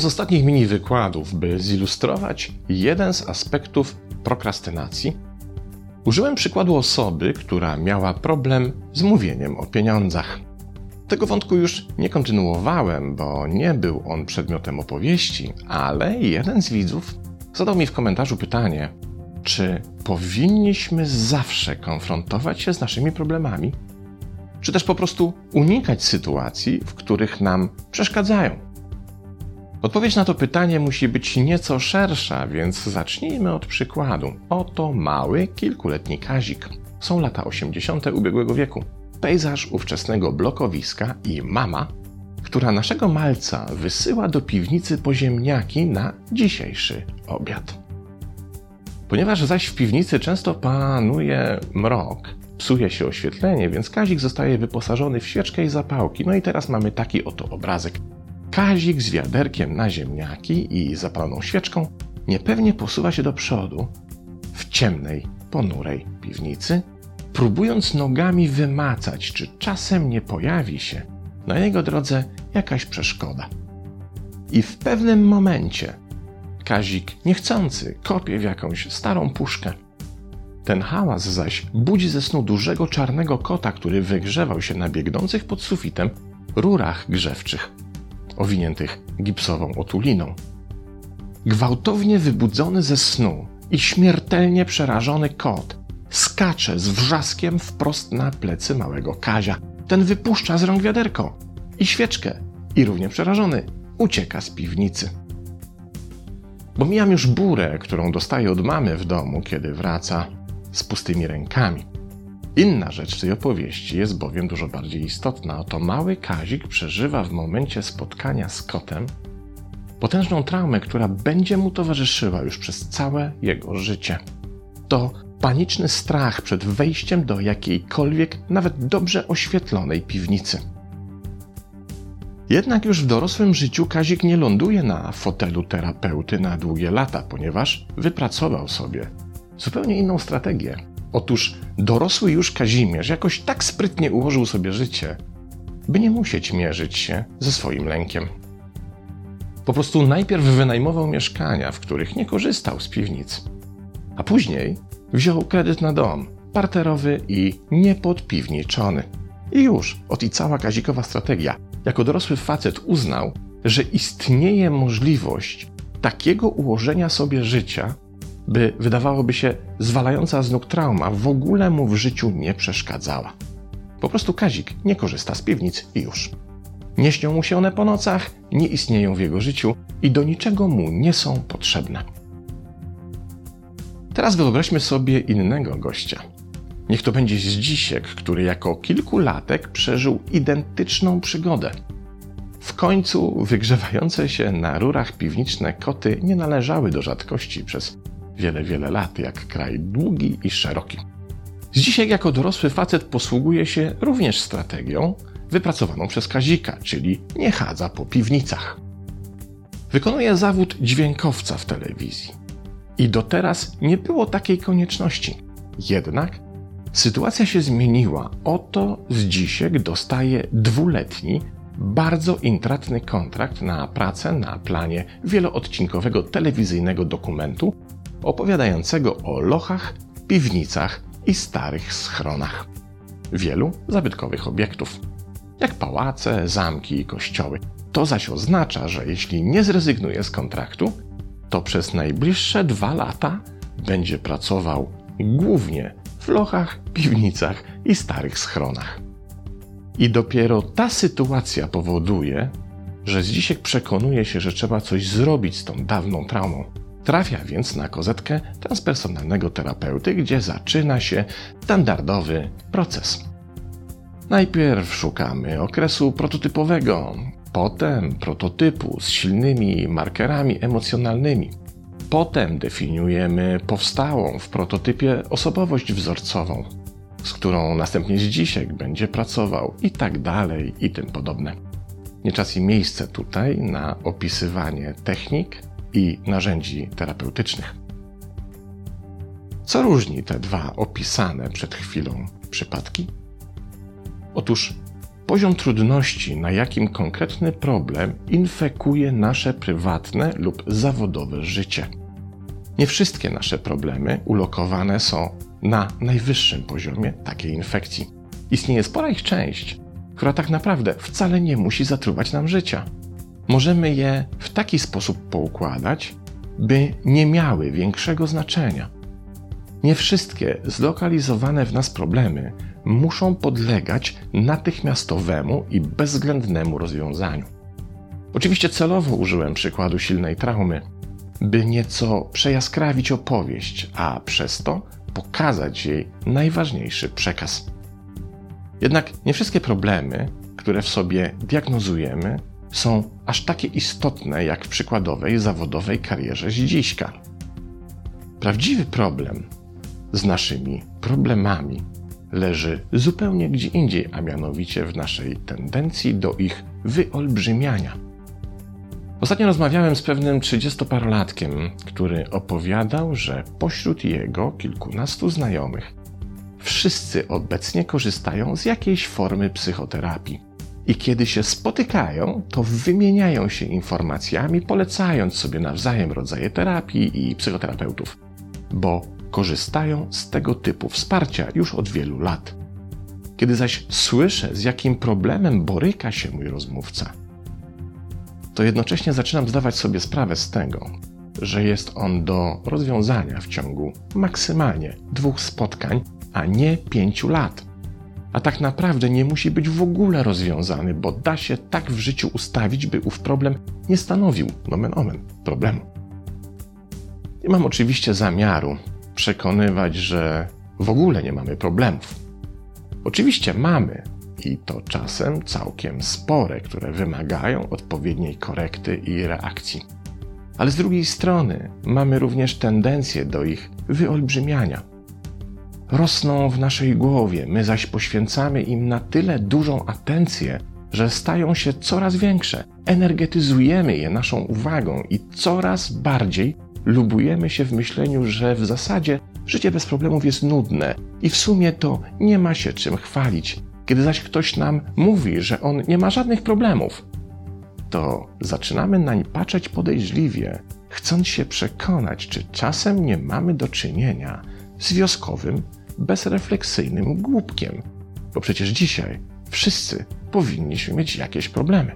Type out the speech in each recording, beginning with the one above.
z ostatnich mini wykładów, by zilustrować jeden z aspektów prokrastynacji, użyłem przykładu osoby, która miała problem z mówieniem o pieniądzach. Tego wątku już nie kontynuowałem, bo nie był on przedmiotem opowieści, ale jeden z widzów zadał mi w komentarzu pytanie, czy powinniśmy zawsze konfrontować się z naszymi problemami, czy też po prostu unikać sytuacji, w których nam przeszkadzają. Odpowiedź na to pytanie musi być nieco szersza, więc zacznijmy od przykładu. Oto mały, kilkuletni Kazik. Są lata 80. ubiegłego wieku. Pejzaż ówczesnego blokowiska i mama, która naszego malca wysyła do piwnicy poziemniaki na dzisiejszy obiad. Ponieważ zaś w piwnicy często panuje mrok, psuje się oświetlenie, więc Kazik zostaje wyposażony w świeczkę i zapałki. No i teraz mamy taki oto obrazek. Kazik z wiaderkiem na ziemniaki i zapaloną świeczką niepewnie posuwa się do przodu w ciemnej, ponurej piwnicy, próbując nogami wymacać, czy czasem nie pojawi się na jego drodze jakaś przeszkoda. I w pewnym momencie Kazik niechcący kopie w jakąś starą puszkę. Ten hałas zaś budzi ze snu dużego czarnego kota, który wygrzewał się na biegnących pod sufitem rurach grzewczych, owiniętych gipsową otuliną. Gwałtownie wybudzony ze snu i śmiertelnie przerażony kot skacze z wrzaskiem wprost na plecy małego Kazia. Ten wypuszcza z rąk wiaderko i świeczkę i równie przerażony ucieka z piwnicy. Bo mijam już burę, którą dostaje od mamy w domu, kiedy wraca z pustymi rękami. Inna rzecz tej opowieści jest bowiem dużo bardziej istotna. Oto mały Kazik przeżywa w momencie spotkania z kotem potężną traumę, która będzie mu towarzyszyła już przez całe jego życie. To paniczny strach przed wejściem do jakiejkolwiek, nawet dobrze oświetlonej piwnicy. Jednak już w dorosłym życiu Kazik nie ląduje na fotelu terapeuty na długie lata, ponieważ wypracował sobie zupełnie inną strategię. Otóż dorosły już Kazimierz jakoś tak sprytnie ułożył sobie życie, by nie musieć mierzyć się ze swoim lękiem. Po prostu najpierw wynajmował mieszkania, w których nie korzystał z piwnic, a później wziął kredyt na dom, parterowy i niepodpiwniczony. I już, ot i cała Kazikowa strategia. Jako dorosły facet uznał, że istnieje możliwość takiego ułożenia sobie życia, by wydawałoby się zwalająca z nóg trauma w ogóle mu w życiu nie przeszkadzała. Po prostu Kazik nie korzysta z piwnic i już. Nie śnią mu się one po nocach, nie istnieją w jego życiu i do niczego mu nie są potrzebne. Teraz wyobraźmy sobie innego gościa. Niech to będzie Zdzisiek, który jako kilkulatek przeżył identyczną przygodę. W końcu wygrzewające się na rurach piwniczne koty nie należały do rzadkości przez wiele, wiele lat, jak kraj długi i szeroki. Zdzisiek jako dorosły facet posługuje się również strategią wypracowaną przez Kazika, czyli nie chadza po piwnicach. Wykonuje zawód dźwiękowca w telewizji. I do teraz nie było takiej konieczności. Jednak sytuacja się zmieniła. Oto Zdzisiek dostaje dwuletni, bardzo intratny kontrakt na pracę na planie wieloodcinkowego telewizyjnego dokumentu opowiadającego o lochach, piwnicach i starych schronach. Wielu zabytkowych obiektów, jak pałace, zamki i kościoły. To zaś oznacza, że jeśli nie zrezygnuje z kontraktu, to przez najbliższe dwa lata będzie pracował głównie w lochach, piwnicach i starych schronach. I dopiero ta sytuacja powoduje, że Zdzisiek przekonuje się, że trzeba coś zrobić z tą dawną traumą. Trafia więc na kozetkę transpersonalnego terapeuty, gdzie zaczyna się standardowy proces. Najpierw szukamy okresu prototypowego, potem prototypu z silnymi markerami emocjonalnymi. Potem definiujemy powstałą w prototypie osobowość wzorcową, z którą następnie Zdzisiek będzie pracował i tak dalej i tym podobne. Nie czas i miejsce tutaj na opisywanie technik i narzędzi terapeutycznych. Co różni te dwa opisane przed chwilą przypadki? Otóż poziom trudności, na jakim konkretny problem infekuje nasze prywatne lub zawodowe życie. Nie wszystkie nasze problemy ulokowane są na najwyższym poziomie takiej infekcji. Istnieje spora ich część, która tak naprawdę wcale nie musi zatruwać nam życia. Możemy je w taki sposób poukładać, by nie miały większego znaczenia. Nie wszystkie zlokalizowane w nas problemy muszą podlegać natychmiastowemu i bezwzględnemu rozwiązaniu. Oczywiście celowo użyłem przykładu silnej traumy, by nieco przejaskrawić opowieść, a przez to pokazać jej najważniejszy przekaz. Jednak nie wszystkie problemy, które w sobie diagnozujemy, są aż takie istotne jak w przykładowej zawodowej karierze Zdziśka. Prawdziwy problem z naszymi problemami leży zupełnie gdzie indziej, a mianowicie w naszej tendencji do ich wyolbrzymiania. Ostatnio rozmawiałem z pewnym trzydziestoparolatkiem, który opowiadał, że pośród jego kilkunastu znajomych wszyscy obecnie korzystają z jakiejś formy psychoterapii. I kiedy się spotykają, to wymieniają się informacjami, polecając sobie nawzajem rodzaje terapii i psychoterapeutów, bo korzystają z tego typu wsparcia już od wielu lat. Kiedy zaś słyszę, z jakim problemem boryka się mój rozmówca, to jednocześnie zaczynam zdawać sobie sprawę z tego, że jest on do rozwiązania w ciągu maksymalnie dwóch spotkań, a nie pięciu lat. A tak naprawdę nie musi być w ogóle rozwiązany, bo da się tak w życiu ustawić, by ów problem nie stanowił, nomen omen, problemu. Nie mam oczywiście zamiaru przekonywać, że w ogóle nie mamy problemów. Oczywiście mamy, i to czasem całkiem spore, które wymagają odpowiedniej korekty i reakcji. Ale z drugiej strony mamy również tendencję do ich wyolbrzymiania. Rosną w naszej głowie, my zaś poświęcamy im na tyle dużą atencję, że stają się coraz większe. Energetyzujemy je naszą uwagą i coraz bardziej lubujemy się w myśleniu, że w zasadzie życie bez problemów jest nudne i w sumie to nie ma się czym chwalić. Kiedy zaś ktoś nam mówi, że on nie ma żadnych problemów, to zaczynamy nań patrzeć podejrzliwie, chcąc się przekonać, czy czasem nie mamy do czynienia z wioskowym, bezrefleksyjnym głupkiem, bo przecież dzisiaj wszyscy powinniśmy mieć jakieś problemy.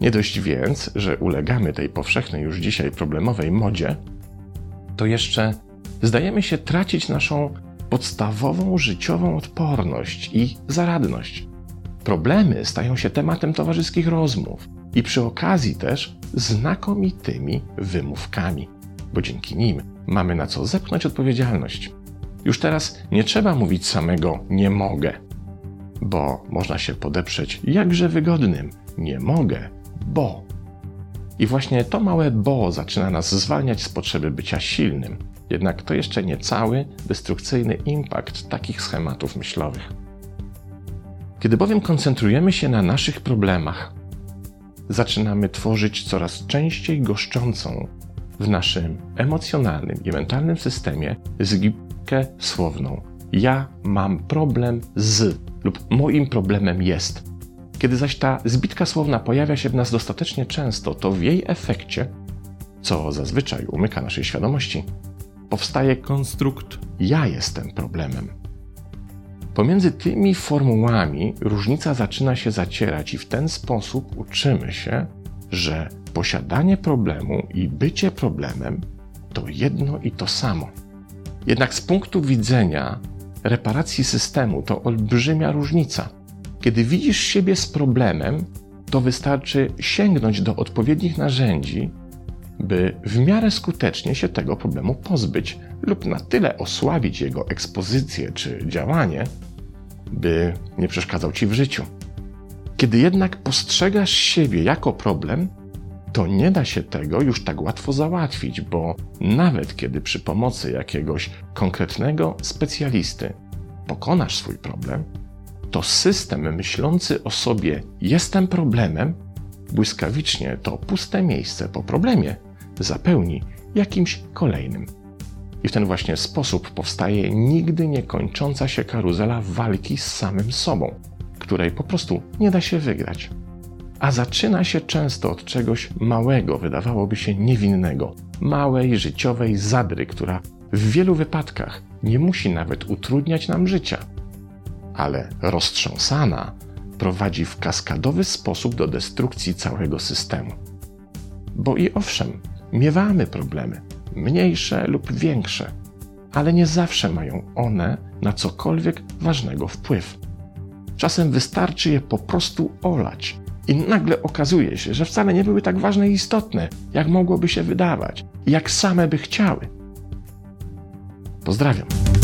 Nie dość więc, że ulegamy tej powszechnej już dzisiaj problemowej modzie, to jeszcze zdajemy się tracić naszą podstawową życiową odporność i zaradność. Problemy stają się tematem towarzyskich rozmów i przy okazji też znakomitymi wymówkami, bo dzięki nim mamy na co zepchnąć odpowiedzialność. Już teraz nie trzeba mówić samego nie mogę, bo można się podeprzeć jakże wygodnym nie mogę bo. I właśnie to małe bo zaczyna nas zwalniać z potrzeby bycia silnym. Jednak to jeszcze nie cały destrukcyjny impact takich schematów myślowych. Kiedy bowiem koncentrujemy się na naszych problemach, zaczynamy tworzyć coraz częściej goszczącą w naszym emocjonalnym i mentalnym systemie słowną. Ja mam problem z lub moim problemem jest. Kiedy zaś ta zbitka słowna pojawia się w nas dostatecznie często, to w jej efekcie, co zazwyczaj umyka naszej świadomości, powstaje konstrukt ja jestem problemem. Pomiędzy tymi formułami różnica zaczyna się zacierać i w ten sposób uczymy się, że posiadanie problemu i bycie problemem to jedno i to samo. Jednak z punktu widzenia reparacji systemu to olbrzymia różnica. Kiedy widzisz siebie z problemem, to wystarczy sięgnąć do odpowiednich narzędzi, by w miarę skutecznie się tego problemu pozbyć lub na tyle osłabić jego ekspozycję czy działanie, by nie przeszkadzał ci w życiu. Kiedy jednak postrzegasz siebie jako problem, to nie da się tego już tak łatwo załatwić, bo nawet kiedy przy pomocy jakiegoś konkretnego specjalisty pokonasz swój problem, to system myślący o sobie jestem problemem, błyskawicznie to puste miejsce po problemie zapełni jakimś kolejnym. I w ten właśnie sposób powstaje nigdy nie kończąca się karuzela walki z samym sobą, której po prostu nie da się wygrać. A zaczyna się często od czegoś małego, wydawałoby się niewinnego, małej życiowej zadry, która w wielu wypadkach nie musi nawet utrudniać nam życia. Ale roztrząsana prowadzi w kaskadowy sposób do destrukcji całego systemu. Bo i owszem, miewamy problemy, mniejsze lub większe, ale nie zawsze mają one na cokolwiek ważnego wpływ. Czasem wystarczy je po prostu olać i nagle okazuje się, że wcale nie były tak ważne i istotne, jak mogłoby się wydawać, jak same by chciały. Pozdrawiam.